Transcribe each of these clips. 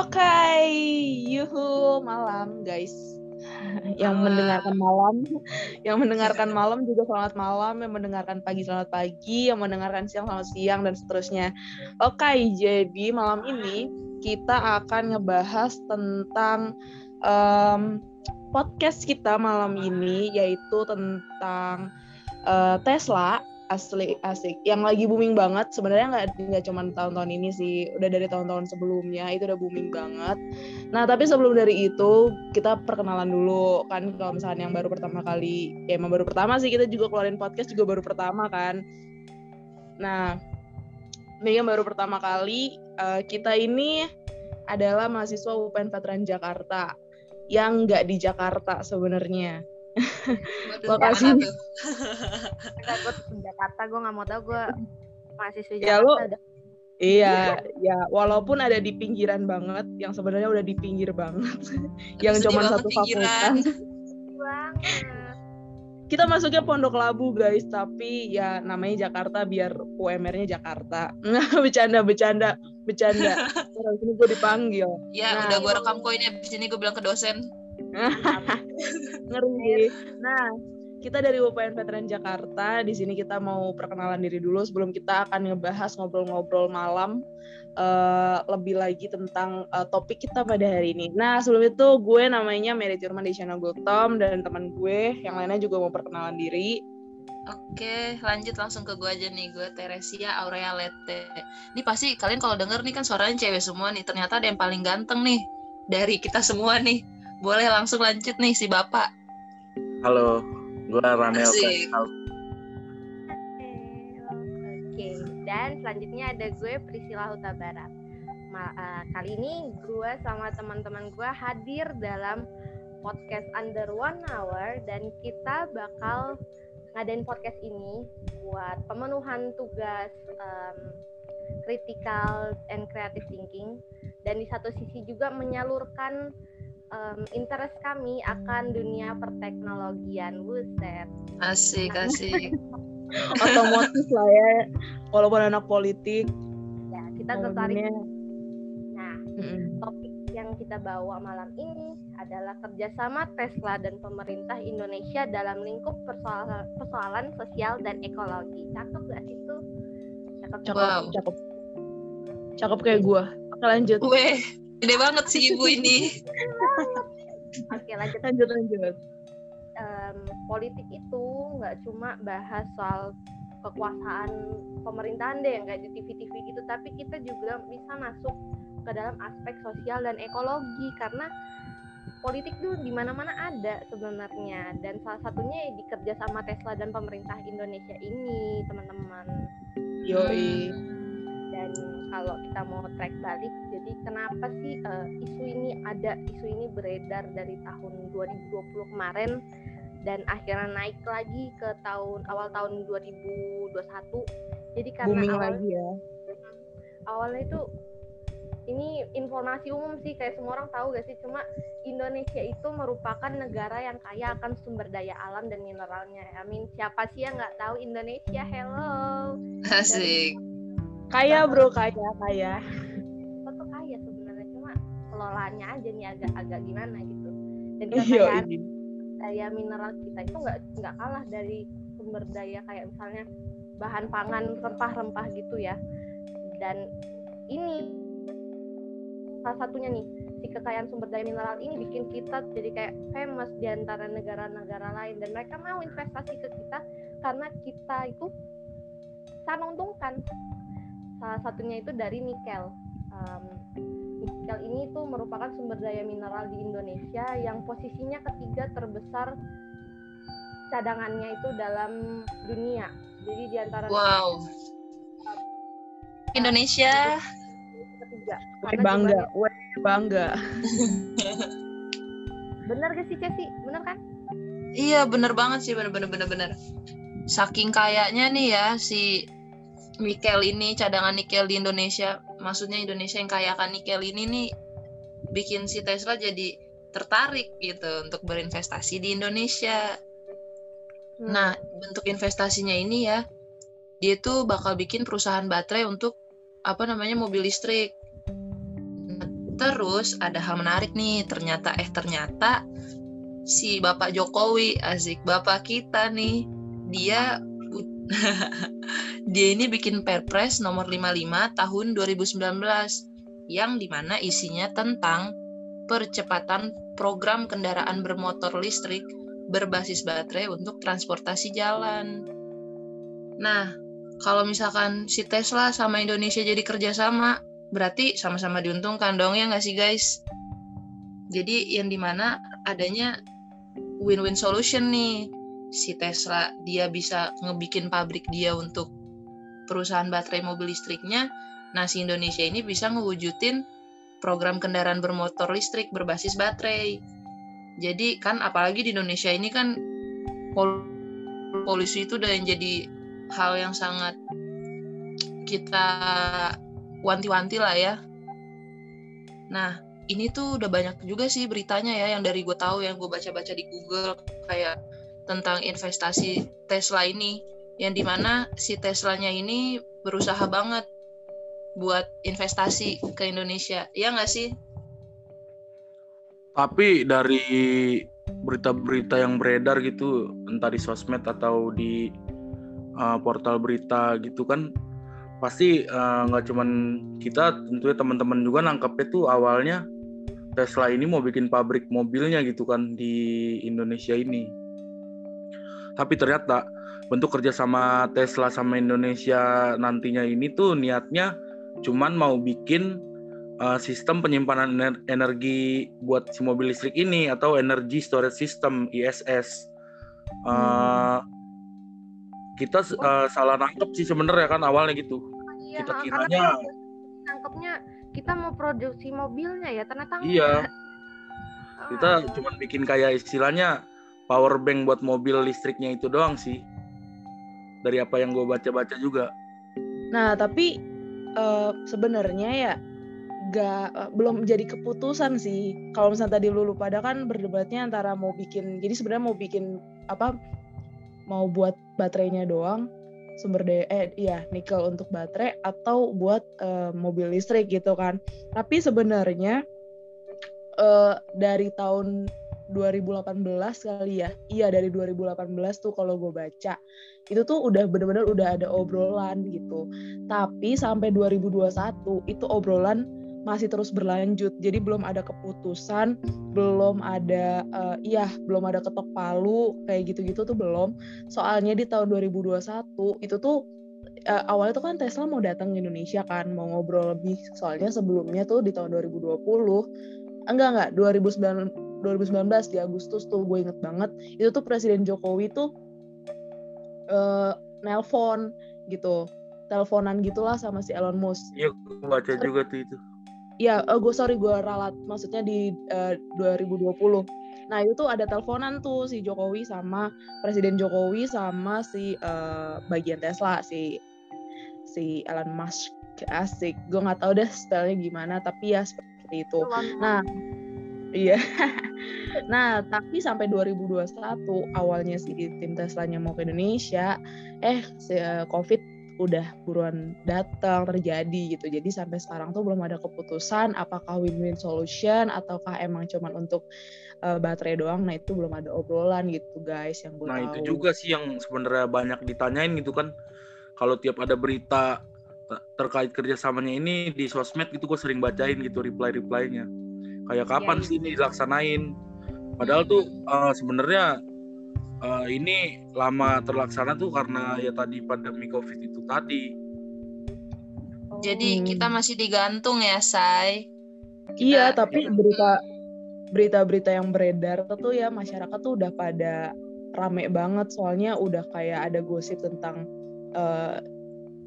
Oke, yuhu malam guys. Yang mendengarkan malam, yang mendengarkan malam juga selamat malam, yang mendengarkan pagi selamat pagi, yang mendengarkan siang selamat siang dan seterusnya. Oke, jadi malam ini kita akan ngebahas tentang um, podcast kita malam ini yaitu tentang uh, Tesla asli asik. Yang lagi booming banget sebenarnya nggak nggak cuma tahun-tahun ini sih. Udah dari tahun-tahun sebelumnya itu udah booming banget. Nah tapi sebelum dari itu kita perkenalan dulu. Kan kalau misalnya yang baru pertama kali ya emang baru pertama sih kita juga keluarin podcast juga baru pertama kan. Nah ini yang baru pertama kali uh, kita ini adalah mahasiswa UPN Veteran Jakarta yang nggak di Jakarta sebenarnya Lokasi. gue di Jakarta, gue nggak mau tau gue mahasiswa Jakarta. Ya, lu, udah. Iya, ya walaupun ada di pinggiran banget, yang sebenarnya udah di pinggir banget, yang cuma satu fakultas. Kita masuknya Pondok Labu guys, tapi ya namanya Jakarta biar UMR-nya Jakarta. Nggak bercanda, bercanda, bercanda. Terus ini gue dipanggil. Ya nah, udah gue rekam kok ini abis ini gue bilang ke dosen. Ngeri. Nah, kita dari UPN Veteran Jakarta. Di sini kita mau perkenalan diri dulu sebelum kita akan ngebahas ngobrol-ngobrol malam uh, lebih lagi tentang uh, topik kita pada hari ini. Nah, sebelum itu gue namanya Mary Tirman Desiana Gultom dan teman gue yang lainnya juga mau perkenalan diri. Oke, lanjut langsung ke gue aja nih. Gue Teresia Aurea Lete. Ini pasti kalian kalau denger nih kan suaranya cewek semua nih. Ternyata ada yang paling ganteng nih dari kita semua nih. Boleh langsung lanjut nih si Bapak. Halo, gue Ranel Oke, dan selanjutnya ada gue Priscila Huta Barat. Ma uh, kali ini gue sama teman-teman gue hadir dalam podcast Under One Hour dan kita bakal ngadain podcast ini buat pemenuhan tugas um, critical and creative thinking dan di satu sisi juga menyalurkan um, interest kami akan dunia perteknologian. Buset. Asik, asik. Otomotif lah ya, walaupun anak politik. Ya, kita tertarik. Nah, mm topik yang kita bawa malam ini adalah kerjasama Tesla dan pemerintah Indonesia dalam lingkup persoalan, persoalan sosial dan ekologi. Cakep gak sih itu? Cakep, cakep, wow. cakep. Cakep kayak gue. Oke lanjut. Weh, Gede banget sih ibu ini. Oke lanjut. Lanjut lanjut. Um, politik itu nggak cuma bahas soal kekuasaan pemerintahan deh, nggak di TV-TV gitu, tapi kita juga bisa masuk ke dalam aspek sosial dan ekologi karena politik tuh di mana-mana ada sebenarnya dan salah satunya di kerja sama Tesla dan pemerintah Indonesia ini teman-teman. Yoi. Dan kalau kita mau track balik jadi kenapa sih uh, isu ini ada isu ini beredar dari tahun 2020 kemarin dan akhirnya naik lagi ke tahun awal tahun 2021 jadi karena Booming awal, lagi ya? Awalnya itu ini informasi umum sih kayak semua orang tahu gak sih? Cuma Indonesia itu merupakan negara yang kaya akan sumber daya alam dan mineralnya. I mean siapa sih yang nggak tahu? Indonesia hello. Asik kaya bro kaya kaya. Kita tuh kaya sebenarnya cuma kelolaannya aja nih agak-agak gimana gitu. Dan kekayaan daya mineral kita itu nggak nggak kalah dari sumber daya kayak misalnya bahan pangan rempah-rempah gitu ya. Dan ini salah satunya nih si kekayaan sumber daya mineral ini bikin kita jadi kayak famous di antara negara-negara lain. Dan mereka mau investasi ke kita karena kita itu sangat menguntungkan salah satunya itu dari nikel. Um, nikel ini tuh merupakan sumber daya mineral di Indonesia yang posisinya ketiga terbesar cadangannya itu dalam dunia. Jadi di antara Wow. Indonesia ketiga. bangga, Weh, bangga. bener gak sih Cesi? Bener kan? Iya bener banget sih bener bener bener bener. Saking kayaknya nih ya si nikel ini cadangan nikel di Indonesia maksudnya Indonesia yang kaya akan nikel ini nih bikin si Tesla jadi tertarik gitu untuk berinvestasi di Indonesia. Hmm. Nah, bentuk investasinya ini ya, dia tuh bakal bikin perusahaan baterai untuk apa namanya mobil listrik. Nah, Terus ada hal menarik nih, ternyata eh ternyata si Bapak Jokowi, asik Bapak kita nih, dia dia ini bikin Perpres nomor 55 tahun 2019 yang di mana isinya tentang percepatan program kendaraan bermotor listrik berbasis baterai untuk transportasi jalan. Nah, kalau misalkan si Tesla sama Indonesia jadi kerjasama, berarti sama-sama diuntungkan dong ya nggak sih guys jadi yang di mana adanya win-win solution nih si Tesla dia bisa ngebikin pabrik dia untuk perusahaan baterai mobil listriknya nah si Indonesia ini bisa ngewujudin program kendaraan bermotor listrik berbasis baterai jadi kan apalagi di Indonesia ini kan pol polusi itu udah yang jadi hal yang sangat kita wanti-wanti lah ya. Nah, ini tuh udah banyak juga sih beritanya ya yang dari gue tahu yang gue baca-baca di Google kayak tentang investasi Tesla ini yang di mana si Teslanya ini berusaha banget buat investasi ke Indonesia ya nggak sih? Tapi dari berita-berita yang beredar gitu entah di sosmed atau di uh, portal berita gitu kan pasti eh, nggak uh, cuman kita tentunya teman-teman juga nangkep itu awalnya Tesla ini mau bikin pabrik mobilnya gitu kan di Indonesia ini tapi ternyata bentuk kerjasama Tesla sama Indonesia nantinya ini tuh niatnya cuman mau bikin uh, sistem penyimpanan energi buat si mobil listrik ini atau energy storage system ISS uh, hmm kita uh, salah nangkep sih sebenarnya kan awalnya gitu. Iya, kita kiranya nangkepnya kita mau produksi mobilnya ya ternyata Iya. Kita oh. cuma bikin kayak istilahnya power bank buat mobil listriknya itu doang sih. Dari apa yang gue baca-baca juga. Nah, tapi uh, sebenarnya ya gak uh, belum jadi keputusan sih. Kalau misalnya tadi lulu pada kan berdebatnya antara mau bikin jadi sebenarnya mau bikin apa mau buat baterainya doang sumber daya eh iya nikel untuk baterai atau buat uh, mobil listrik gitu kan. Tapi sebenarnya uh, dari tahun 2018 kali ya. Iya dari 2018 tuh kalau gue baca. Itu tuh udah bener-bener udah ada obrolan gitu. Tapi sampai 2021 itu obrolan masih terus berlanjut. Jadi belum ada keputusan, belum ada uh, iya, belum ada ketok palu kayak gitu-gitu tuh belum. Soalnya di tahun 2021 itu tuh uh, awalnya tuh kan Tesla mau datang ke Indonesia kan, mau ngobrol lebih. Soalnya sebelumnya tuh di tahun 2020 enggak enggak 2019 2019 di Agustus tuh gue inget banget itu tuh Presiden Jokowi tuh uh, nelpon gitu teleponan gitulah sama si Elon Musk. Iya, gue baca juga tuh itu. Ya uh, gue sorry gue ralat maksudnya di uh, 2020 nah itu tuh ada teleponan tuh si Jokowi sama Presiden Jokowi sama si uh, bagian Tesla si si Elon Musk. Asik gue nggak tahu deh spellnya gimana tapi ya seperti itu. Nah iya. Nah tapi sampai 2021 awalnya si tim Teslanya mau ke Indonesia eh si, uh, COVID udah buruan datang terjadi gitu. Jadi sampai sekarang tuh belum ada keputusan apakah win-win solution ataukah emang cuman untuk uh, baterai doang. Nah itu belum ada obrolan gitu guys yang gue nah tahu. itu juga sih yang sebenarnya banyak ditanyain gitu kan. Kalau tiap ada berita terkait kerjasamanya ini di sosmed gitu gue sering bacain gitu reply replynya kayak kapan ya, sih ini dilaksanain? Padahal tuh uh, sebenarnya uh, ini lama terlaksana tuh karena ya tadi pandemi covid itu tadi. Jadi hmm. kita masih digantung ya say kita, iya tapi berita berita-berita yang beredar tuh ya masyarakat tuh udah pada rame banget. Soalnya udah kayak ada gosip tentang uh,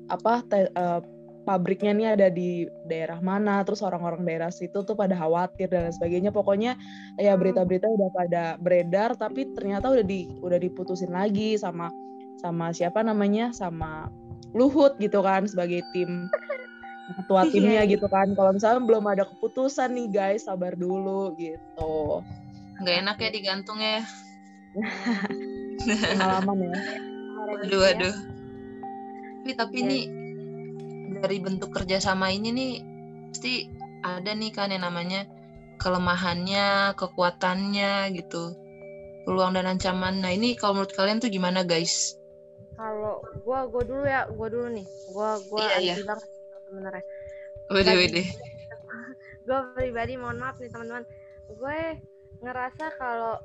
apa te, uh, pabriknya nih ada di daerah mana, terus orang-orang daerah situ tuh pada khawatir dan sebagainya. Pokoknya ya hmm. berita-berita udah pada beredar, tapi ternyata udah di udah diputusin lagi sama sama siapa namanya, sama Luhut gitu kan sebagai tim ketua iya, timnya iya. gitu kan. Kalau misalnya belum ada keputusan nih guys, sabar dulu gitu. Nggak enak ya digantung ya. Pengalaman ya. Aduh, aduh. Tapi tapi ini iya dari bentuk kerjasama ini nih pasti ada nih kan yang namanya kelemahannya, kekuatannya gitu. Peluang dan ancaman. Nah, ini kalau menurut kalian tuh gimana, guys? Kalau gua gua dulu ya, gua dulu nih. Gua gua Iya, iya. banget sebenarnya. Wede wede. gue pribadi mohon maaf nih teman-teman gue ngerasa kalau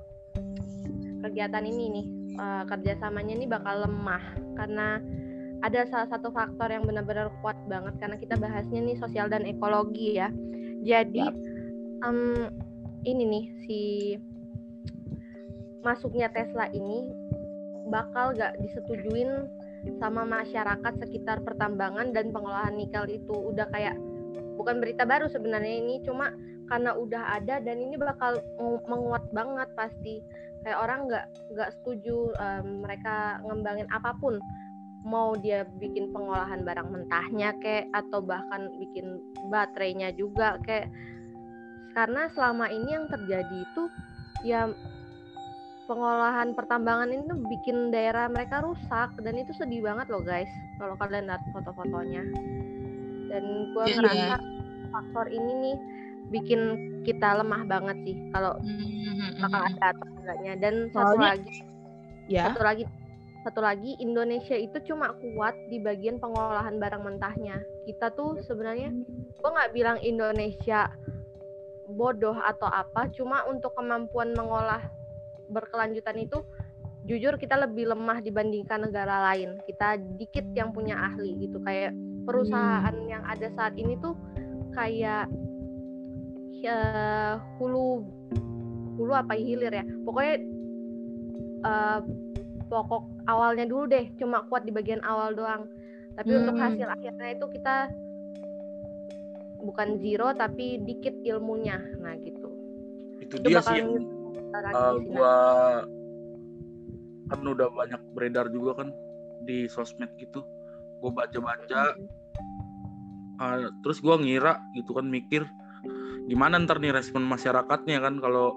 kegiatan ini nih eh, kerjasamanya ini bakal lemah karena ada salah satu faktor yang benar-benar kuat banget karena kita bahasnya nih sosial dan ekologi ya. Jadi em, ini nih si masuknya Tesla ini bakal gak disetujuin sama masyarakat sekitar pertambangan dan pengolahan nikel itu. Udah kayak bukan berita baru sebenarnya ini cuma karena udah ada dan ini bakal meng- menguat banget pasti. Kayak orang nggak nggak setuju em, mereka ngembangin apa pun mau dia bikin pengolahan barang mentahnya kayak atau bahkan bikin baterainya juga kayak karena selama ini yang terjadi itu ya pengolahan pertambangan ini tuh bikin daerah mereka rusak dan itu sedih banget loh guys kalau kalian lihat foto-fotonya dan gue Iya. ngerasa faktor ini nih bikin kita lemah banget sih kalau Hmm, bakal ada atau enggaknya dan satu lagi Ya. satu lagi satu lagi Indonesia itu cuma kuat di bagian pengolahan barang mentahnya. Kita tuh sebenarnya gue nggak bilang Indonesia bodoh atau apa cuma untuk kemampuan mengolah berkelanjutan itu jujur kita lebih lemah dibandingkan negara lain. Kita dikit yang punya ahli gitu. Kayak perusahaan yang ada saat ini tuh kayak ya, hulu hulu apa hilir ya. Pokoknya eh, pokok awalnya dulu deh cuma kuat di bagian awal doang. Tapi untuk Hmm. hasil akhirnya itu kita bukan zero tapi dikit ilmunya. Nah gitu. Itu itu dia sih yang uh, gua kan udah banyak beredar juga kan di sosmed gitu. Gue baca-baca. Uh, terus gua ngira gitu kan mikir gimana ntar nih respon masyarakatnya kan kalau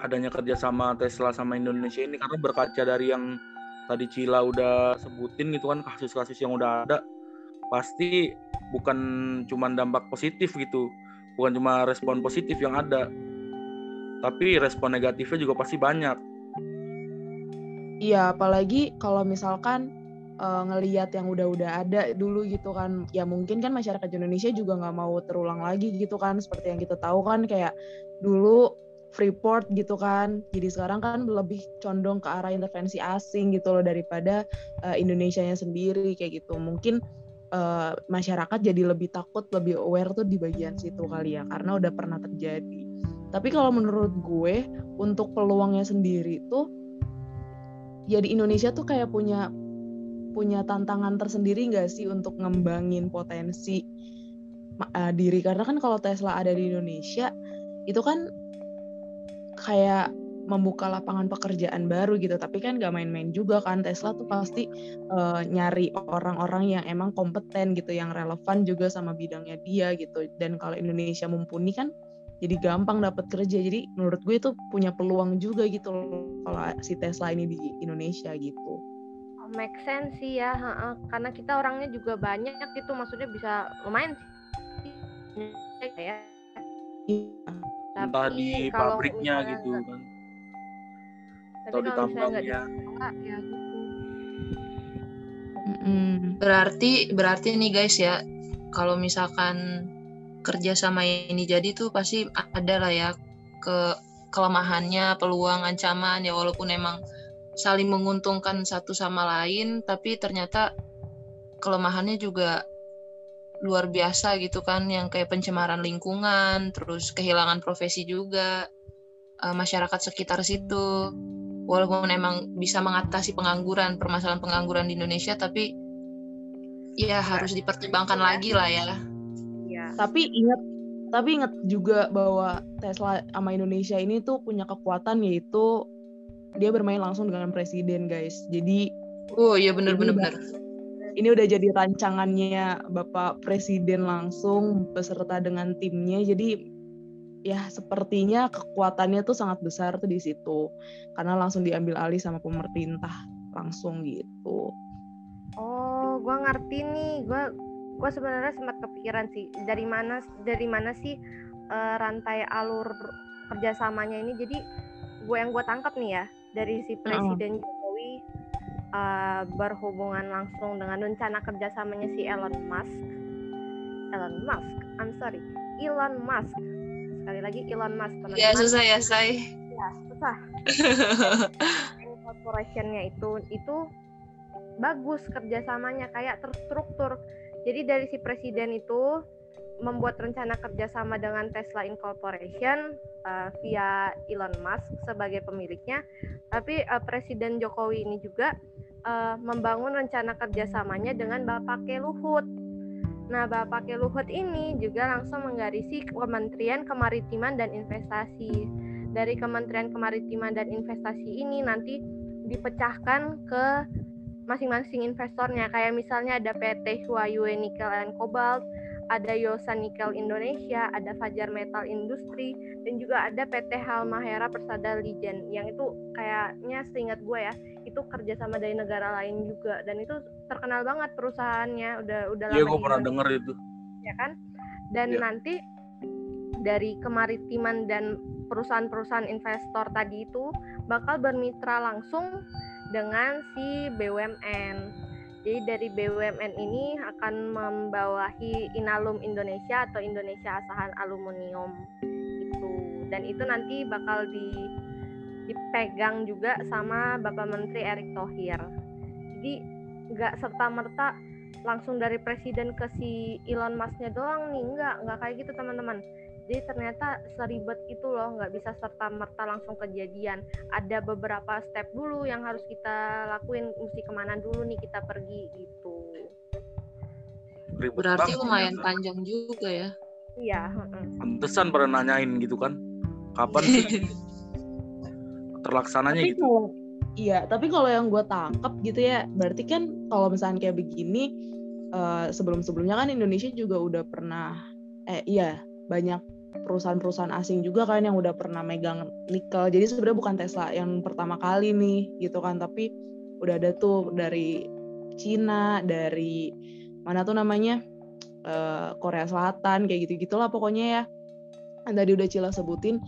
adanya kerjasama Tesla sama Indonesia ini karena berkaca dari yang tadi Cila udah sebutin gitu kan kasus-kasus yang udah ada pasti bukan cuma dampak positif gitu bukan cuma respon positif yang ada tapi respon negatifnya juga pasti banyak. Iya, apalagi kalau misalkan eh, ngeliat yang udah-udah ada dulu gitu kan, ya mungkin kan masyarakat Indonesia juga nggak mau terulang lagi gitu kan, seperti yang kita tahu kan kayak dulu Freeport gitu kan, jadi sekarang kan lebih condong ke arah intervensi asing gitu loh daripada eh, Indonesianya sendiri kayak gitu. Mungkin eh, masyarakat jadi lebih takut, lebih aware tuh di bagian situ kali ya, karena udah pernah terjadi. Tapi kalau menurut gue untuk peluangnya sendiri tuh ya Indonesia tuh kayak punya punya tantangan tersendiri nggak sih untuk ngembangin potensi eh, diri karena kan kalau Tesla ada di Indonesia itu kan kayak membuka lapangan pekerjaan baru gitu. Tapi kan gak main-main juga kan. Tesla tuh pasti eh, nyari orang-orang yang emang kompeten gitu yang relevan juga sama bidangnya dia gitu. Dan kalau Indonesia mumpuni kan jadi gampang dapat kerja. Jadi menurut gue itu punya peluang juga gitu kalau si Tesla ini di Indonesia gitu. Oh, make sense sih ya karena kita orangnya juga banyak gitu maksudnya bisa lumayan sih. Ya Tapi di kalau pabriknya gitu nggak- kan. Tapi atau di tambangnya. ya. Gitu. Berarti berarti nih guys ya, kalau misalkan kerja sama ini jadi tuh pasti ada lah ya ke kelemahannya, peluang, ancaman ya. Walaupun emang saling menguntungkan satu sama lain, tapi ternyata kelemahannya juga luar biasa gitu kan, yang kayak pencemaran lingkungan, terus kehilangan profesi juga eh, masyarakat sekitar situ. Walaupun emang bisa mengatasi pengangguran, permasalahan pengangguran di Indonesia, tapi ya harus dipertimbangkan lagi lah ya. Iya. tapi ingat tapi ingat juga bahwa Tesla sama Indonesia ini tuh punya kekuatan yaitu dia bermain langsung dengan presiden guys jadi Oh iya udah- bener. Ini udah jadi rancangannya Bapak Presiden langsung beserta dengan timnya jadi ya sepertinya kekuatannya tuh sangat besar tuh di situ karena langsung diambil alih sama pemerintah langsung gitu Oh, gua ngerti nih. Gua gue sebenarnya sempat kepikiran sih dari mana dari mana sih uh, rantai alur kerjasamanya ini jadi gue yang gue tangkap nih ya dari si presiden uh. Jokowi uh, berhubungan langsung dengan rencana kerjasamanya si Elon Musk. Elon Musk I'm sorry Elon Musk. Sekali lagi Elon Musk teman-teman. Ya susah ya say. Ya susah. Corporationnya itu itu bagus kerjasamanya kayak terstruktur. Jadi dari si presiden itu membuat rencana kerjasama dengan Tesla Incorporation uh, via Elon Musk sebagai pemiliknya, tapi uh, Presiden Jokowi ini juga uh, membangun rencana kerjasamanya dengan Bapak Luhut. Nah, Bapak Luhut ini juga langsung menggarisi Kementerian Kemaritiman dan Investasi. Dari Kementerian Kemaritiman dan Investasi ini nanti dipecahkan ke masing-masing investornya kayak misalnya ada PT Huayue Nickel and Cobalt, ada Yosa Nickel Indonesia, ada Fajar Metal Industri dan juga ada PT Halmahera Persada Lijen yang itu kayaknya seingat gue ya itu kerjasama dari negara lain juga dan itu terkenal banget perusahaannya udah udah Iya gue pernah dengar itu. Ya kan? Dan ya. nanti dari kemaritiman dan perusahaan-perusahaan investor tadi itu bakal bermitra langsung dengan si BUMN. Jadi dari BUMN ini akan membawahi Inalum Indonesia atau Indonesia Asahan Aluminium itu. Dan itu nanti bakal di dipegang juga sama Bapak Menteri Erick Thohir. Jadi nggak serta merta langsung dari presiden ke si Elon Musk-nya doang nih, nggak nggak kayak gitu teman-teman jadi ternyata seribet itu loh nggak bisa serta merta langsung kejadian. Ada beberapa step dulu yang harus kita lakuin mesti ke mana dulu nih kita pergi gitu. Ribet berarti lumayan ya. panjang juga ya? Iya pantesan pernah nanyain gitu kan? Kapan sih? Terlaksananya tapi gitu. kalau, iya tapi kalau yang gue tangkap gitu ya berarti kan kalau misalnya kayak begini uh, sebelum-sebelumnya kan Indonesia juga udah pernah eh iya banyak perusahaan-perusahaan asing juga kan yang udah pernah megang nikel. Jadi sebenarnya bukan Tesla yang pertama kali nih gitu kan, tapi udah ada tuh dari Cina, dari mana tuh namanya uh, Korea Selatan kayak gitu gitulah pokoknya ya. Tadi udah Cila sebutin,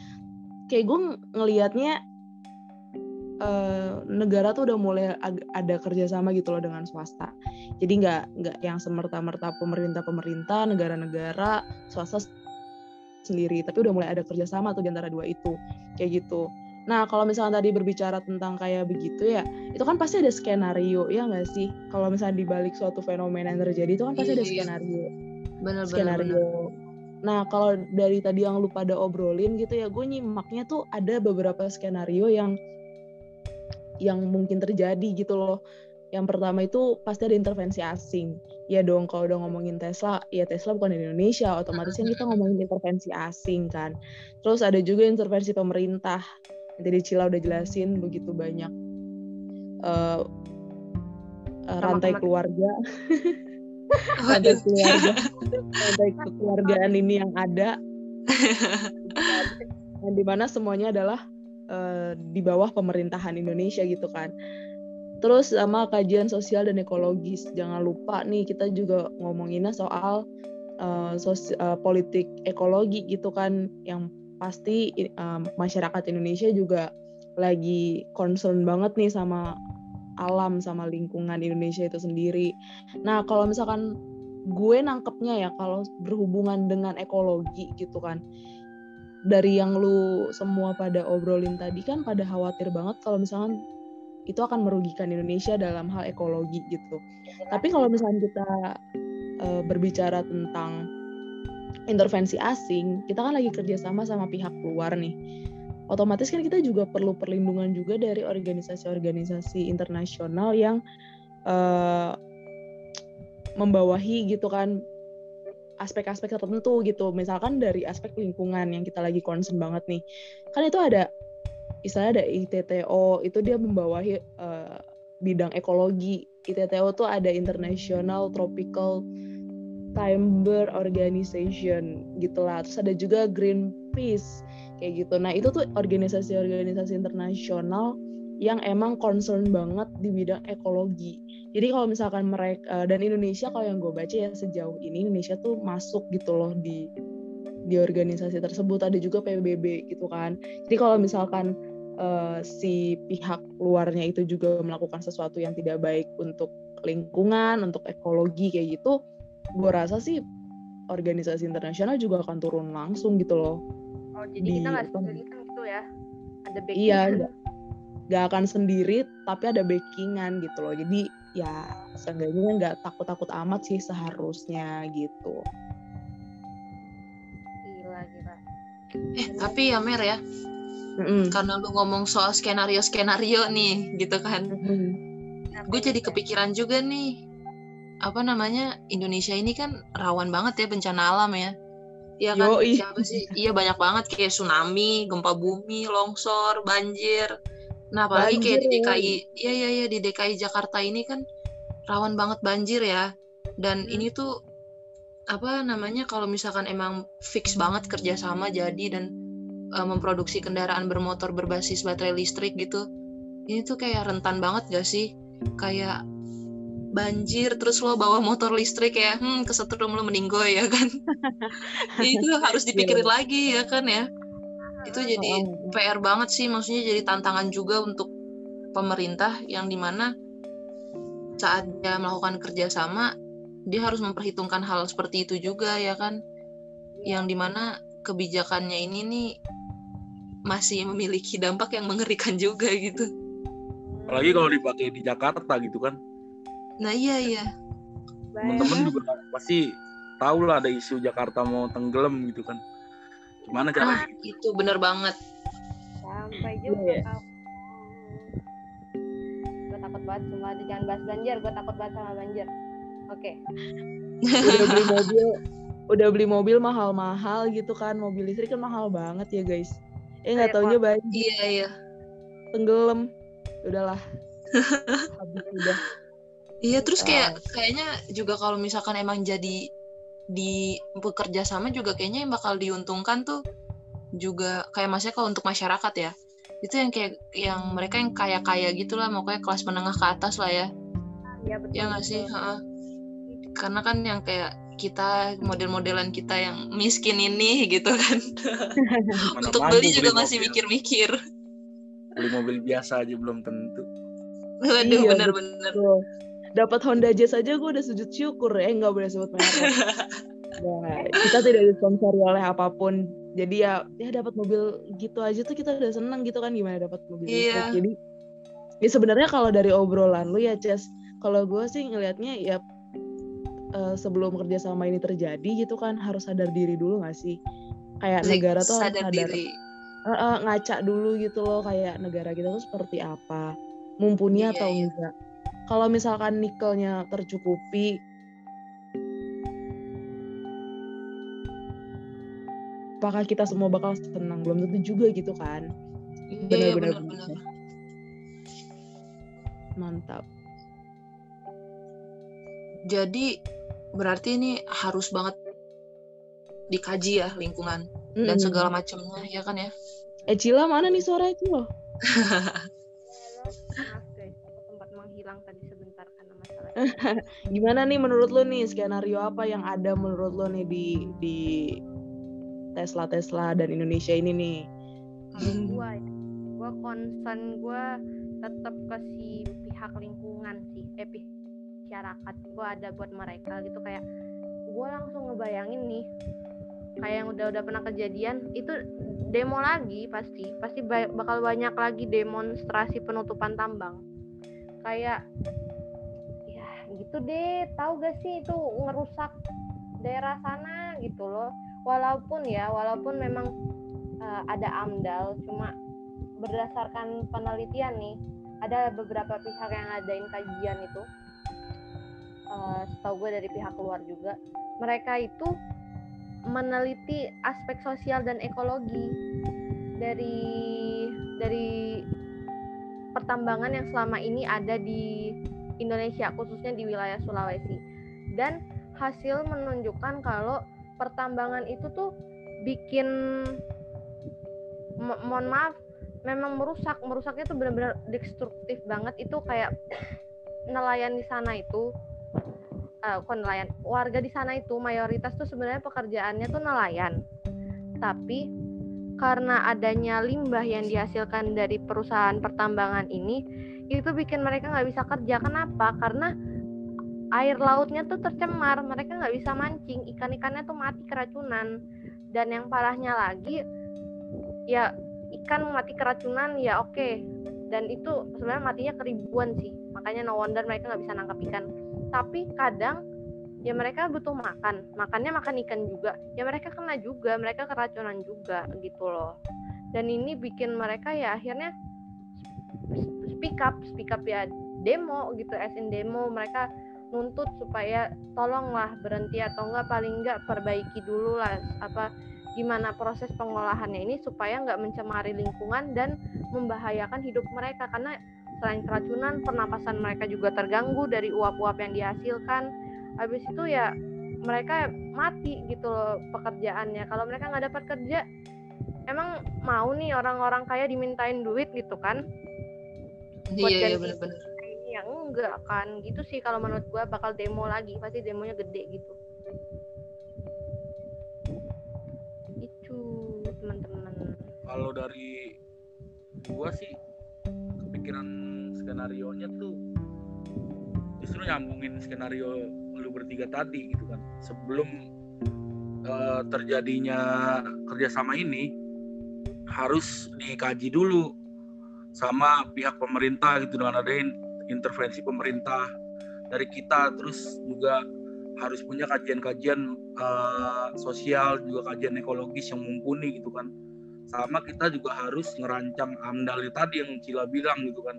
kayak gue ngelihatnya uh, negara tuh udah mulai ada kerjasama gitu loh dengan swasta. Jadi nggak nggak yang semerta-merta pemerintah-pemerintah, negara-negara, swasta sendiri tapi udah mulai ada kerjasama tuh di antara dua itu kayak gitu nah kalau misalnya tadi berbicara tentang kayak begitu ya itu kan pasti ada skenario ya nggak sih kalau misalnya dibalik suatu fenomena yang terjadi itu kan pasti ada iya, iya. skenario bener, skenario bener, Nah, kalau dari tadi yang lu pada obrolin gitu ya, gue nyimaknya tuh ada beberapa skenario yang yang mungkin terjadi gitu loh. Yang pertama itu pasti ada intervensi asing. Ya dong, kalau udah ngomongin Tesla, ya Tesla bukan di Indonesia, otomatis kan kita ngomongin intervensi asing kan. Terus ada juga intervensi pemerintah. Jadi Cila udah jelasin begitu banyak uh, uh, rantai keluarga. rantai keluarga, rantai kekeluargaan ini yang ada. Dan di mana semuanya adalah uh, di bawah pemerintahan Indonesia gitu kan. Terus sama kajian sosial dan ekologis. Jangan lupa nih kita juga ngomonginnya soal uh, sosi uh, politik ekologi gitu kan yang pasti uh, masyarakat Indonesia juga lagi concern banget nih sama alam sama lingkungan Indonesia itu sendiri. Nah, kalau misalkan gue nangkepnya ya kalau berhubungan dengan ekologi gitu kan. Dari yang lu semua pada obrolin tadi kan pada khawatir banget kalau misalkan itu akan merugikan Indonesia dalam hal ekologi gitu. Tapi kalau misalnya kita uh, berbicara tentang intervensi asing, kita kan lagi kerjasama sama pihak luar nih. Otomatis kan kita juga perlu perlindungan juga dari organisasi-organisasi internasional yang uh, membawahi gitu kan aspek-aspek tertentu gitu. Misalkan dari aspek lingkungan yang kita lagi concern banget nih. Kan itu ada misalnya ada ITTO itu dia membawahi uh, bidang ekologi ITTO tuh ada International Tropical Timber Organization gitulah terus ada juga Greenpeace kayak gitu nah itu tuh organisasi-organisasi internasional yang emang concern banget di bidang ekologi. Jadi kalau misalkan mereka dan Indonesia kalau yang gue baca ya sejauh ini Indonesia tuh masuk gitu loh di di organisasi tersebut ada juga PBB gitu kan. Jadi kalau misalkan uh, si pihak luarnya itu juga melakukan sesuatu yang tidak baik untuk lingkungan, untuk ekologi kayak gitu, gue rasa sih organisasi internasional juga akan turun langsung gitu loh. Oh jadi di, kita nggak sendiri kan gitu ya? Ada backing. Iya, nggak akan sendiri, tapi ada backingan gitu loh. Jadi ya seenggaknya nggak takut-takut amat sih seharusnya gitu. Gila gila. Eh tapi ya Mer ya, mm Karena lu ngomong soal skenario-skenario nih, gitu kan. mm Gue jadi kepikiran juga nih, apa namanya Indonesia ini kan rawan banget ya bencana alam ya. Iya kan? Yoi. Siapa sih? Iya banyak banget kayak tsunami, gempa bumi, longsor, banjir. Nah apalagi banjir, kayak di DKI, iya iya iya di DKI Jakarta ini kan rawan banget banjir ya. Dan hmm. ini tuh apa namanya kalau misalkan emang fix banget kerjasama jadi dan uh, memproduksi kendaraan bermotor berbasis baterai listrik gitu ini tuh kayak rentan banget gak sih? Kayak banjir terus lo bawa motor listrik ya hmm kesetrum lo meninggoy ya kan? Itu harus dipikirin yeah. lagi ya kan ya? Itu jadi PR banget sih maksudnya jadi tantangan juga untuk pemerintah yang di mana saat dia melakukan kerjasama dia harus memperhitungkan hal seperti itu juga ya kan? Yang di mana kebijakannya ini nih masih memiliki dampak yang mengerikan juga gitu. Apalagi kalau dipakai di Jakarta gitu kan. Nah iya iya. Teman-teman juga pasti tahu lah ada isu Jakarta mau tenggelam gitu kan. Gimana cara? Ah, itu bener banget. Sampai juga. Yeah. Gue takut banget cuma jangan bahas banjir. Gue takut banget sama banjir. Oke. Okay. udah beli mobil, udah beli mobil mahal-mahal gitu kan. Mobil listrik kan mahal banget ya guys eh nggak taunya banjir iya iya. Tenggelam. Udahlah. Habis udah. Iya terus kayak kayaknya juga kalau misalkan emang jadi di bekerja sama juga kayaknya yang bakal diuntungkan tuh juga kayak maksudnya kalau untuk masyarakat ya. Itu yang kayak yang mereka yang kaya kaya gitulah mau kayak kelas menengah ke atas lah ya. Iya betul ya nggak sih? ha karena kan yang kayak kita model-modelan kita yang miskin ini gitu kan. Untuk beli juga beli masih mikir-mikir. Beli mobil biasa aja belum tentu. Waduh iya, benar-benar dapat Honda Jazz aja gue udah sujud syukur ya nggak boleh sebut merek. Nah, kita tidak disponsori oleh apa pun. Jadi ya ya dapat mobil gitu aja tuh kita udah seneng gitu kan gimana dapat mobil iya. jadi ya sebenarnya kalau dari obrolan lu ya Ces kalau gue sih ngelihatnya ya uh, sebelum kerjasama ini terjadi gitu kan harus sadar diri dulu gak sih? Kayak Zik, negara tuh sadar harus sadar diri. Uh, uh, ngaca dulu gitu loh kayak negara kita tuh seperti apa? Mumpuni iya, atau iya. enggak? Kalau misalkan nikelnya tercukupi apakah kita semua bakal senang? Belum tentu juga gitu kan? Iya, iya, benar-benar mantap. Jadi berarti ini harus banget dikaji ya lingkungan mm. dan segala macamnya ya kan ya eh Cila mana nih suara Cila sempat menghilang tadi sebentar karena masalah gimana nih menurut lo nih skenario apa yang ada menurut lo nih di di Tesla Tesla dan Indonesia ini nih hmm. gua ya gua concern gua tetap ke si pihak lingkungan sih eh masyarakat gue ada buat mereka gitu kayak gue langsung ngebayangin nih kayak yang udah-udah pernah kejadian itu demo lagi pasti pasti bakal banyak lagi demonstrasi penutupan tambang. Kayak ya gitu deh tahu gak sih itu ngerusak daerah sana gitu loh. Walaupun ya walaupun memang uh, ada amdal cuma berdasarkan penelitian nih ada beberapa pihak yang ngadain kajian itu uh, setahu gue dari pihak luar juga mereka itu meneliti aspek sosial dan ekologi dari dari pertambangan yang selama ini ada di Indonesia khususnya di wilayah Sulawesi. Dan hasil menunjukkan kalau pertambangan itu tuh bikin mo mohon maaf memang merusak. Merusaknya tuh benar-benar destruktif banget. Itu kayak nelayan di sana itu uh, bukan nelayan. Warga di sana itu mayoritas tuh sebenarnya pekerjaannya tuh nelayan. Tapi karena adanya limbah yang dihasilkan dari perusahaan pertambangan ini itu bikin mereka nggak bisa kerja. Kenapa? Karena air lautnya tuh tercemar mereka nggak bisa mancing ikan-ikannya tuh mati keracunan. Dan yang parahnya lagi ya ikan mati keracunan ya oke. Okay. dan itu sebenarnya matinya keribuan sih. Makanya no wonder mereka nggak bisa nangkap ikan tapi kadang ya mereka butuh makan. Makannya makan ikan juga. Ya mereka kena juga mereka keracunan juga gitu loh. Dan ini bikin mereka ya akhirnya speak up speak up ya demo gitu as in demo. Mereka nuntut supaya tolonglah berhenti atau enggak paling enggak perbaiki dulu lah apa gimana proses pengolahannya ini supaya nggak mencemari lingkungan dan membahayakan hidup mereka. Karena selain keracunan pernapasan mereka juga terganggu dari uap-uap yang dihasilkan. Habis itu ya mereka mati gitu loh pekerjaannya. Kalau mereka nggak dapat kerja emang mau nih orang-orang kaya dimintain duit gitu kan? Buat iya, iya bener-bener. ya enggak kan? Gitu sih kalau menurut gua bakal demo lagi. Pasti demonya gede gitu. Kalau dari gua sih kepikiran skenario nya tuh justru nyambungin skenario lu bertiga tadi gitu kan. Sebelum uh, terjadinya kerjasama ini harus dikaji dulu sama pihak pemerintah gitu dengan ada intervensi pemerintah dari kita. Terus juga harus punya kajian-kajian uh, sosial juga kajian ekologis yang mumpuni gitu kan sama kita juga harus ngerancang amdal tadi yang Cila bilang gitu kan.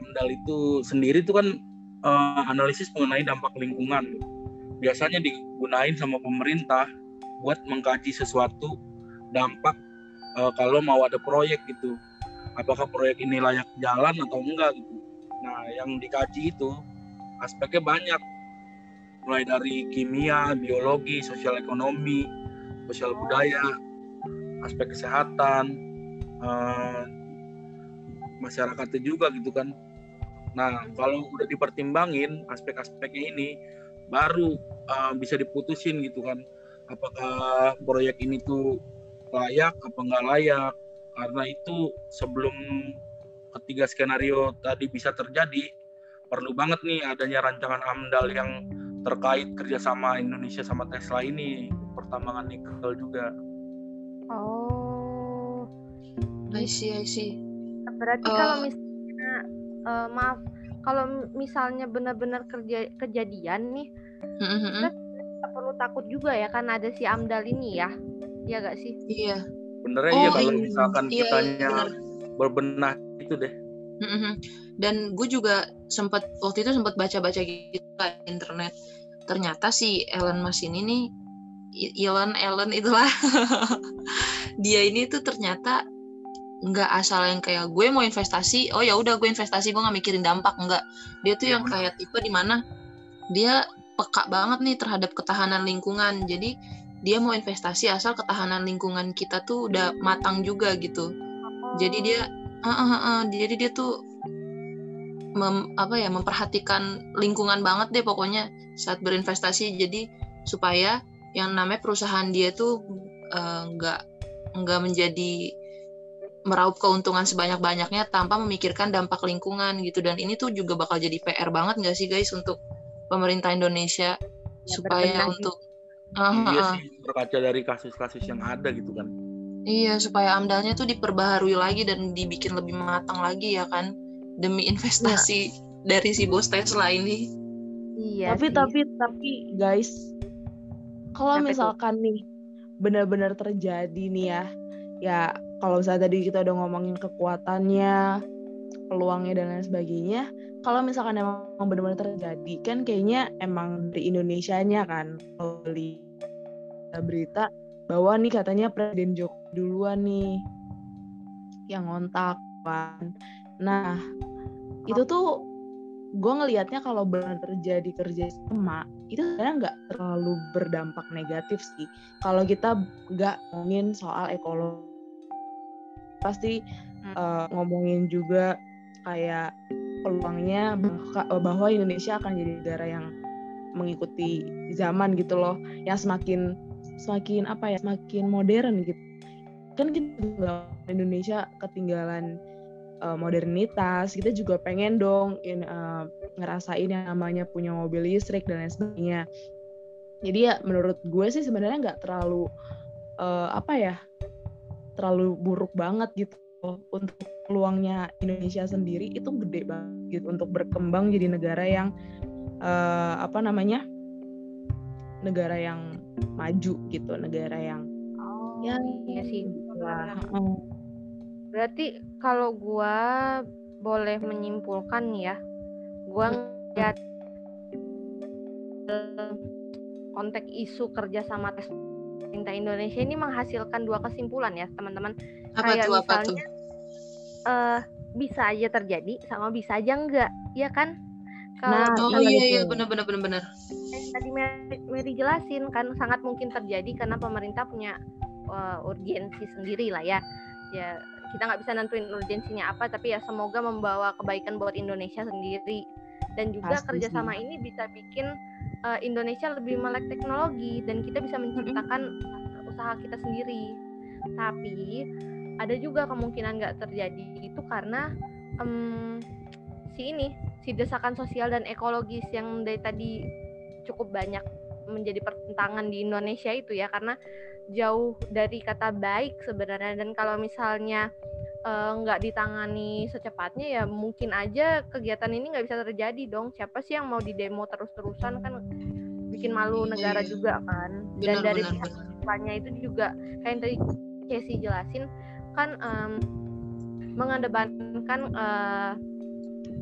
Amdal itu sendiri itu kan uh, analisis mengenai dampak lingkungan. Biasanya digunain sama pemerintah buat mengkaji sesuatu dampak uh, kalau mau ada proyek gitu. Apakah proyek ini layak jalan atau enggak gitu. Nah yang dikaji itu aspeknya banyak. Mulai dari kimia biologi sosial ekonomi sosial budaya aspek kesehatan uh, masyarakatnya juga gitu kan. Nah kalau udah dipertimbangin aspek-aspeknya ini baru uh, bisa diputusin gitu kan. Apakah proyek ini tuh layak apa enggak layak? Karena itu sebelum ketiga skenario tadi bisa terjadi perlu banget nih adanya rancangan AMDAL yang terkait kerjasama Indonesia sama Tesla ini. Pertambangan nikel juga. Oh. I see, I see. Berarti uh, kalau misalnya uh, maaf, kalau misalnya benar-benar kerja kejadian nih, mm-hmm. kita perlu takut juga ya kan ada si Amdal ini ya. Iya gak sih? Iya. Benernya oh, iya kalau misalkan iya, kitanya bener. berbenah itu deh. Mm-hmm. Dan gue juga sempat waktu itu sempat baca-baca gitu internet. Ternyata si Elon Musk ini nih Elon Elon itulah dia ini tuh ternyata nggak asal yang kayak gue mau investasi oh ya udah gue investasi gue nggak mikirin dampak nggak. Dia tuh ya, yang kayak tipe di mana dia peka banget nih terhadap ketahanan lingkungan. Jadi dia mau investasi asal ketahanan lingkungan kita tuh udah matang juga gitu. Jadi dia uh, uh, uh, jadi dia tuh mem, apa ya memperhatikan lingkungan banget deh pokoknya saat berinvestasi. Jadi supaya yang namanya perusahaan dia tuh eh, nggak uh, nggak menjadi meraup keuntungan sebanyak-banyaknya tanpa memikirkan dampak lingkungan gitu dan ini tuh juga bakal jadi PR banget nggak sih guys untuk pemerintah Indonesia ya, supaya untuk uh, iya sih berkaca dari kasus-kasus yang ada gitu kan iya supaya amdalnya tuh diperbaharui lagi dan dibikin lebih matang lagi ya kan demi investasi ya. dari si bos Tesla ini iya tapi sih. tapi tapi guys kalau misalkan itu? nih benar-benar terjadi nih ya. Ya kalau misalnya tadi kita udah ngomongin kekuatannya peluangnya dan lain sebagainya kalau misalkan emang benar-benar terjadi kan kayaknya emang di Indonesia-nya kan beli berita bahwa nih katanya Presiden Jokowi duluan nih yang ngontak kan. Nah itu tuh gue ngelihatnya kalau benar terjadi kerja sama itu sebenarnya nggak terlalu berdampak negatif sih. Kalau kita nggak ngomongin soal ekologi pasti uh, ngomongin juga kayak peluangnya bahwa Indonesia akan jadi negara yang mengikuti zaman gitu loh. Yang semakin semakin apa ya semakin modern gitu. Kan kita Indonesia ketinggalan uh, modernitas kita juga pengen dong in, uh, ngerasain yang namanya punya mobil listrik dan lain sebagainya. Jadi ya menurut gue sih sebenarnya nggak terlalu uh, apa ya terlalu buruk banget gitu. Untuk peluangnya Indonesia sendiri itu gede banget gitu. Untuk berkembang jadi negara yang uh, apa namanya negara yang maju gitu negara yang oh, ya iya sih. Berarti kalau gua boleh menyimpulkan ya gua ngeliat konteks isu kerja sama tes pemerintah Indonesia ini menghasilkan dua kesimpulan ya teman-teman. Kayak tuh, misalnya uh, bisa aja terjadi sama bisa aja enggak ya kan? Kalau nah, oh iya iya benar benar benar benar tadi Mary, Mary jelasin kan sangat mungkin terjadi karena pemerintah punya uh, urgensi sendiri lah ya. Ya kita nggak bisa nentuin urgensinya apa tapi ya semoga membawa kebaikan buat Indonesia sendiri dan juga Pasti kerjasama sih. ini bisa bikin uh, Indonesia lebih melek teknologi dan kita bisa menciptakan mm-hmm. usaha kita sendiri tapi ada juga kemungkinan nggak terjadi itu karena um, si ini si desakan sosial dan ekologis yang dari tadi cukup banyak menjadi pertentangan di Indonesia itu ya karena jauh dari kata baik sebenarnya. Dan kalau misalnya nggak uh, ditangani secepatnya ya mungkin aja kegiatan ini nggak bisa terjadi dong. Siapa sih yang mau di demo terus-terusan? Kan bikin malu iya, negara iya. juga kan. Dan benar, dari pihak siswanya itu juga kayak yang tadi Casey jelasin kan um, mengedepankan uh,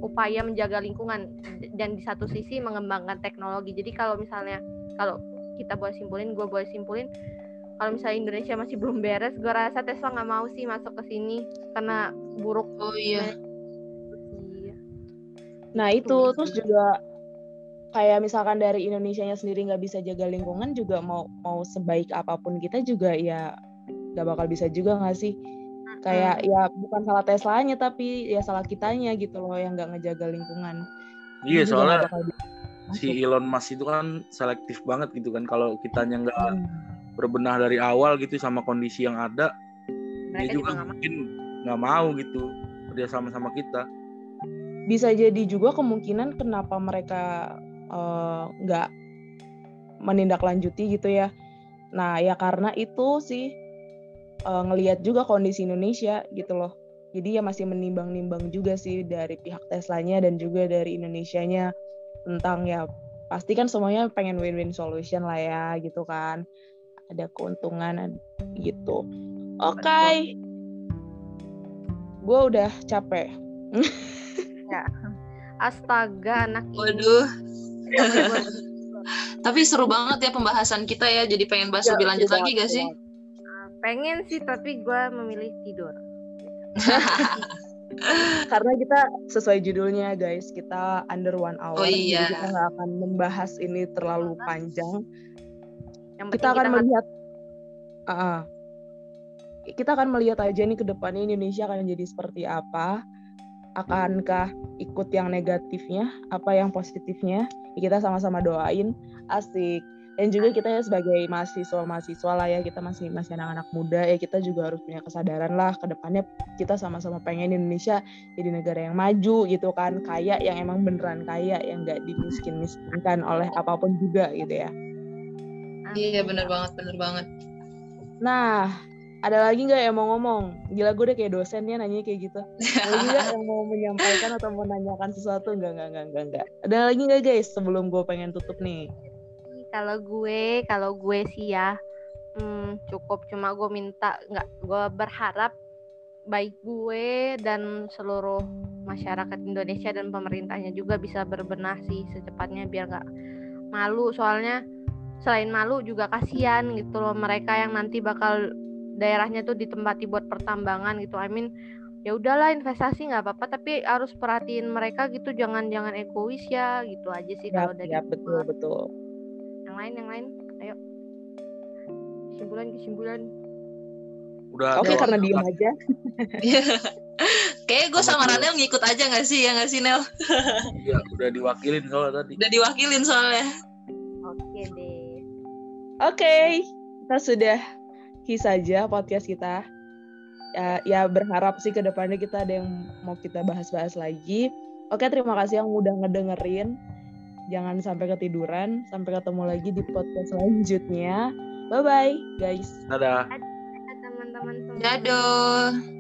upaya menjaga lingkungan dan di satu sisi mengembangkan teknologi. Jadi kalau misalnya kalau kita boleh simpulin, gue boleh simpulin kalau misalnya Indonesia masih belum beres, gue rasa Tesla nggak mau sih masuk ke sini karena buruk. Oh iya. Nah itu terus juga kayak misalkan dari Indonesia-nya sendiri nggak bisa jaga lingkungan juga mau mau sebaik apa pun kita juga ya nggak bakal bisa juga nggak sih kayak ya bukan salah Teslanya tapi ya salah kitanya gitu loh yang nggak ngejaga lingkungan iya soalnya si Elon Musk itu kan selektif banget gitu kan kalau kitanya nggak hmm. Berbenah dari awal gitu sama kondisi yang ada Mereka dia juga, juga mungkin nggak mau gitu kerja sama sama kita bisa jadi juga kemungkinan kenapa mereka eh, nggak uh, menindaklanjuti gitu ya nah ya karena itu sih uh, ngelihat juga kondisi Indonesia gitu loh. Jadi ya masih menimbang-nimbang juga sih dari pihak Teslanya dan juga dari Indonesianya tentang ya pasti kan semuanya pengen win-win solution lah ya gitu kan. Ada keuntungan gitu. Oke. Okay. Gue udah capek. ya. Astaga anak Waduh. Tapi seru banget ya pembahasan kita ya. Jadi pengen bahas ya, lebih lanjut lagi gak sih? pengen sih tapi gue memilih tidur karena kita sesuai judulnya guys kita under one hour oh, iya. jadi kita nggak akan membahas ini terlalu panjang yang kita akan kita melihat uh, kita akan melihat aja nih ke depannya Indonesia akan jadi seperti apa. Akankah ikut yang negatifnya? Apa yang positifnya? Kita sama-sama doain. Asik. Dan juga kita ya sebagai mahasiswa mahasiswa lah ya kita masih masih anak-anak muda ya kita juga harus punya kesadaran lah ke depannya. Kita sama-sama pengen Indonesia jadi negara yang maju gitu kan. Kaya yang emang beneran kaya yang nggak dimiskin-miskinkan oleh apa pun juga gitu ya iya bener banget bener banget nah ada lagi nggak yang mau ngomong? Gila gue udah kayak dosen ya nanya kayak gitu. Ada lagi nggak yang mau menyampaikan atau menanyakan sesuatu? Enggak, enggak, enggak, enggak, enggak. Ada lagi nggak guys sebelum gue pengen tutup nih? kalau gue kalau gue sih ya hmm, cukup cuma gue minta nggak gue berharap baik gue dan seluruh masyarakat Indonesia dan pemerintahnya juga bisa berbenah sih secepatnya biar nggak malu soalnya selain malu juga kasihan gitu loh mereka yang nanti bakal daerahnya tuh ditempati buat pertambangan gitu I mean ya udahlah investasi nggak apa-apa tapi harus perhatiin mereka gitu jangan jangan egois ya gitu aja sih ya, kalau dari ya, betul betul yang lain yang lain ayo kesimpulan kesimpulan Udah Oke, ada karena diem aja. Kayak gue sama Sama Ranel ngikut aja gak sih ya gak sih Nel? Iya, udah diwakilin soalnya tadi. Udah diwakilin soalnya. Oke deh. Oke, kita sudah saja podcast kita. Ya, ya berharap sih ke depannya kita ada yang mau kita bahas-bahas lagi. Oke, terima kasih yang udah ngedengerin. Jangan sampai ketiduran. Sampai ketemu lagi di podcast selanjutnya. Bye-bye, guys. Dadah. Dadah, teman-teman semua. Dadah.